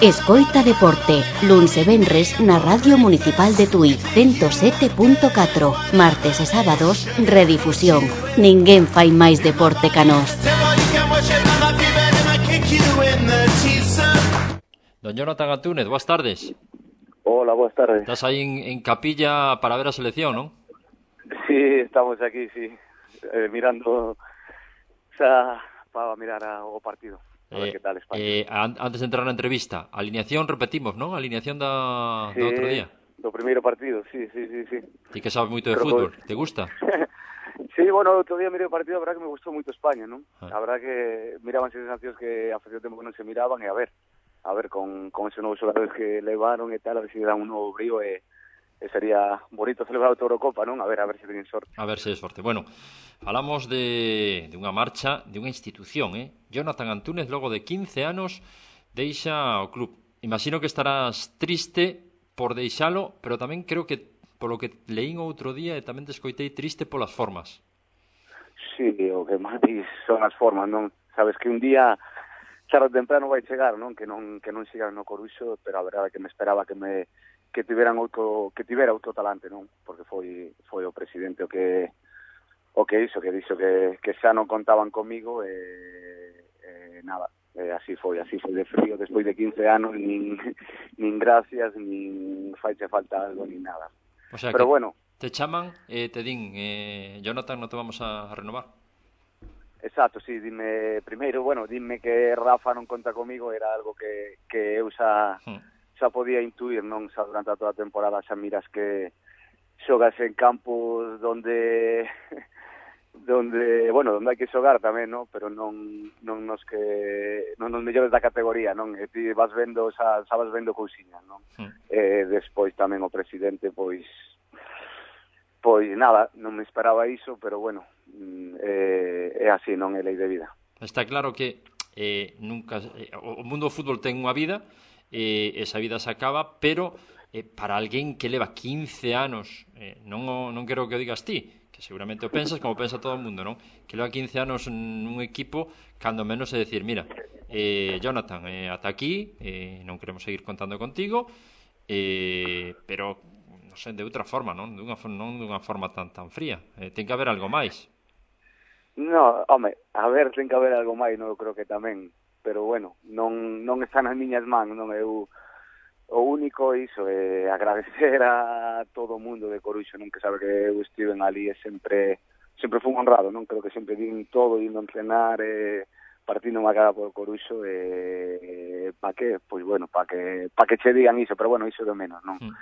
Escoita Deporte, luns e venres na Radio Municipal de Tui 107.4, martes e sábados, redifusión. Ninguén fai máis deporte ca nós. Don Jonathan Antúnez, boas tardes. Hola, boas tardes. Estás aí en, en Capilla para ver a selección, non? Sí, estamos aquí, sí, eh, mirando xa para mirar a, o partido a ver eh, que tal España. Eh, antes de entrar na entrevista, alineación repetimos, non? Alineación da, sí, do outro día. Do primeiro partido, sí, sí, sí, sí. Ti que sabes moito de Pero fútbol, pues... te gusta? sí, bueno, outro día mirei o partido, a verdad que me gustou moito España, non? Ah. A verdad que miraban sensacións que a facción tempo que non se miraban e a ver, a ver, con, con esos novos xogadores que levaron e tal, a ver se dan un novo brío e, e sería bonito celebrar a Eurocopa, non? A ver, a ver se teñen sorte. A ver se sorte. Bueno, falamos de, de unha marcha de unha institución, eh? Jonathan Antúnez, logo de 15 anos, deixa o club. Imagino que estarás triste por deixalo, pero tamén creo que polo que leín outro día e tamén te escoitei triste polas formas. Sí, o que máis son as formas, non? Sabes que un día tarde ou temprano vai chegar, non? Que non que non sigan no Coruxo, pero a verdade é que me esperaba que me que tiveran outro que tivera outro talante, non? Porque foi foi o presidente o que o que iso, que dixo que, que xa non contaban comigo e, e nada, e así foi, así foi de frío despois de 15 anos, nin, nin gracias, nin faiche falta algo, nin nada. O sea, Pero que bueno, te chaman e eh, te din, eh, Jonathan, non te vamos a renovar. Exacto, sí, dime primeiro, bueno, dime que Rafa non conta comigo era algo que, que eu xa, hmm. xa podía intuir, non xa durante toda a temporada xa miras que xogas en campos donde donde, bueno, donde hai que xogar tamén, non? Pero non non nos que non nos mellores da categoría, non? E ti vas vendo, xa, xa vas vendo cousiñas, non? Mm. Eh, despois tamén o presidente pois Pois nada, non me esperaba iso, pero bueno, mm, eh, é así, non é lei de vida. Está claro que eh, nunca eh, o mundo do fútbol ten unha vida, eh, esa vida se acaba, pero eh, para alguén que leva 15 anos, eh, non, o, non quero que o digas ti, que seguramente o pensas como pensa todo o mundo, non? Que leva 15 anos nun equipo, cando menos é decir, mira, eh, Jonathan, eh, ata aquí, eh, non queremos seguir contando contigo, eh, pero sei, de outra forma, non? Dunha, non dunha forma tan tan fría. Eh, ten que haber algo máis. No, home, a ver, ten que haber algo máis, non, creo que tamén, pero bueno, non, non está nas miñas man, non, eu o único iso é agradecer a todo o mundo de Coruxo, non que sabe que eu estiven ali e sempre sempre fui honrado, non creo que sempre din todo, indo a cenar, eh, partindo unha cara por Coruxo, eh, pa que, pois bueno, pa que, pa que che digan iso, pero bueno, iso de menos, non? Mm.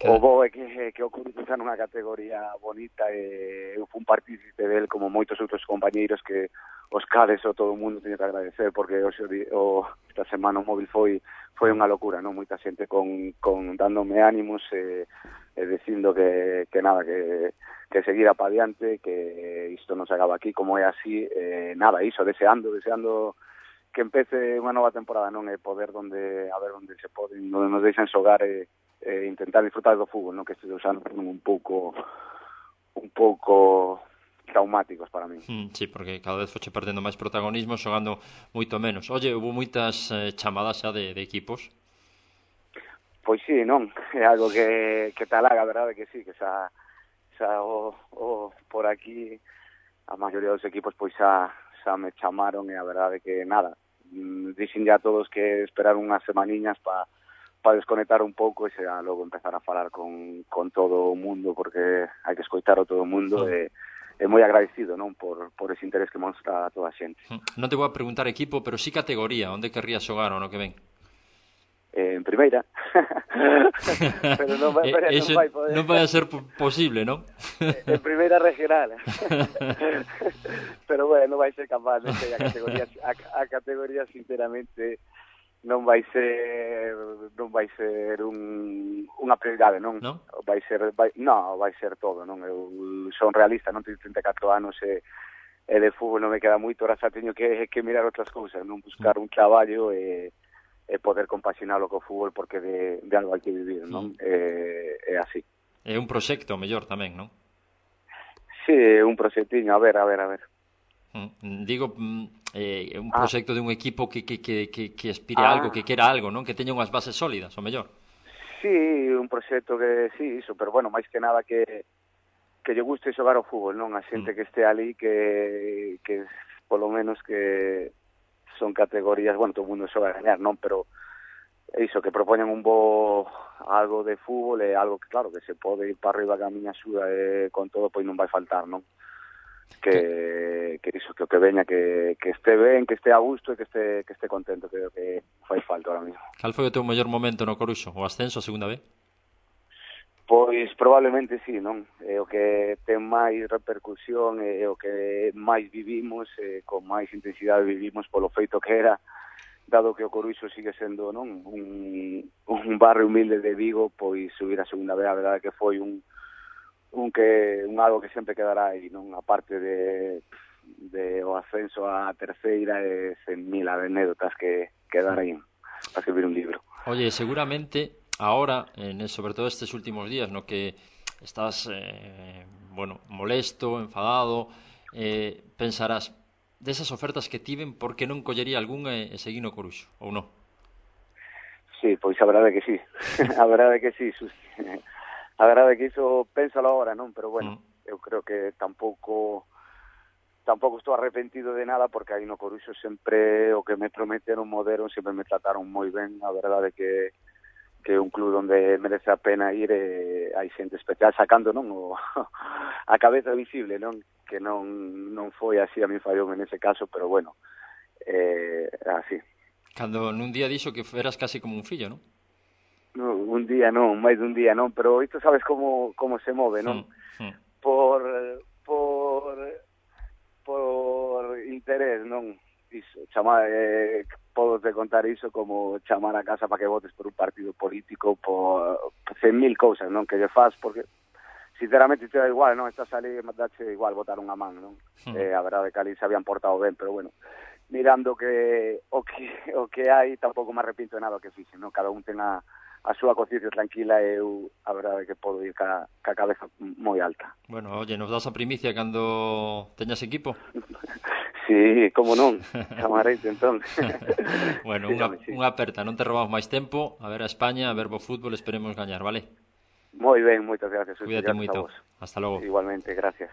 Claro. O Bo é que, que o Corinthians está nunha categoría bonita e eu fun partícipe del como moitos outros compañeiros que os cales o todo o mundo teño que agradecer porque hoxe o, esta semana o móvil foi foi unha locura, non? Moita xente con, con dándome ánimos e, e dicindo que, que nada, que, que seguir pa diante, que isto non se acaba aquí, como é así, eh, nada, iso, deseando, deseando que empece unha nova temporada, non? E poder donde, a ver onde se pode, onde nos deixan xogar e eh, eh, intentar disfrutar do fútbol, non que estes dos anos un pouco un pouco traumáticos para mí. Hmm, sí, porque cada vez foche perdendo máis protagonismo xogando moito menos. Oye, houve moitas eh, chamadas xa de, de equipos? Pois sí, non, é algo que, que te alaga, verdade que sí, que xa, xa o, o, por aquí a maioría dos equipos pois xa, xa me chamaron e a verdade que nada, mm, dixen ya todos que esperar unhas semaniñas para para desconectar un pouco e xa logo empezar a falar con, con todo o mundo porque hai que escoitar a todo o mundo sí. e, e moi agradecido non por, por ese interés que mostra a toda a xente. Mm, non te vou a preguntar equipo, pero sí categoría, onde querrías xogar o no que ven? Eh, en primeira. pero non vai, pero non vai poder. Non vai a ser posible, non? en primeira regional. pero bueno, non vai ser capaz de ser a categoría, a, a categoría sinceramente non vai ser non vai ser un, unha prioridade, non? non? Vai ser vai, no, vai ser todo, non? Eu son realista, non teño 34 anos e, e de fútbol non me queda moito, ora xa teño que, que mirar outras cousas, non buscar un traballo e, e poder compaxinalo co fútbol porque de, de algo hai que vivir, non? Mm. E, é así. É un proxecto mellor tamén, non? Sí, un proxectiño, a ver, a ver, a ver. Mm, digo, mm, eh, un ah. proxecto ah. de un equipo que, que, que, que aspire ah. a algo, ah. que quera algo, non? Que teña unhas bases sólidas, o mellor. Sí, un proxecto que, sí, iso, pero bueno, máis que nada que que lle guste xogar ao fútbol, non? A xente mm. que este ali que, que polo menos que son categorías, bueno, todo o mundo xoga a gañar, non? Pero iso, que propoñen un bo algo de fútbol e algo que, claro, que se pode ir para arriba que a miña axuda e con todo, pois non vai faltar, non? que, que iso, que o que veña, que, que este ben, que este a gusto e que este, que este contento, creo que fai falta ahora mismo. Cal foi o teu mellor momento no Coruxo? O ascenso a segunda vez? Pois probablemente sí, non? É o que ten máis repercusión, é o que máis vivimos, é, con máis intensidade vivimos polo feito que era, dado que o Coruxo sigue sendo non un, un barrio humilde de Vigo, pois subir a segunda vez, a verdade que foi un, un que un algo que sempre quedará aí, non a parte de de o ascenso á terceira e sen mil anécdotas que quedar aí para escribir un libro. Oye, seguramente ahora, en, sobre todo estes últimos días, no que estás eh, bueno, molesto, enfadado, eh, pensarás desas ofertas que tiven, por que non collería algún e, e seguino coruxo, ou non? Sí, pois a verdade que sí. a verdade que sí, a verdade é que iso pénsalo agora, non? Pero bueno, mm. eu creo que tampouco tampouco estou arrepentido de nada porque aí no Coruxo sempre o que me prometeron moderon, sempre me trataron moi ben, a verdade é que que é un club onde merece a pena ir eh, e hai xente especial sacando non o, a cabeza visible non que non non foi así a mi fallou en ese caso pero bueno eh, así. Cando nun día dixo que eras casi como un fillo non no, un día non, máis dun día non, pero isto sabes como como se move, non? Sí, sí. Por por por interés, non? Iso, chamar, eh, podo te contar iso como chamar a casa para que votes por un partido político por, por cen mil cousas, non? Que lle faz porque sinceramente te da igual, non? Estás ali dache igual votar unha man, non? Sí. Hmm. Eh, a verdade que ali se habían portado ben, pero bueno, mirando que o que o que hai tampouco me arrepinto de nada que fixe, non? Cada un ten a a súa conciencia tranquila e eu a verdade que podo ir ca, ca cabeza moi alta. Bueno, oye, nos das a primicia cando teñas equipo? sí, como non, chamareite entón. bueno, unha, sí. unha aperta, non te robamos máis tempo, a ver a España, a ver bo fútbol, esperemos gañar, vale? Moi ben, moitas gracias. Cuídate moito. Hasta logo. Igualmente, gracias.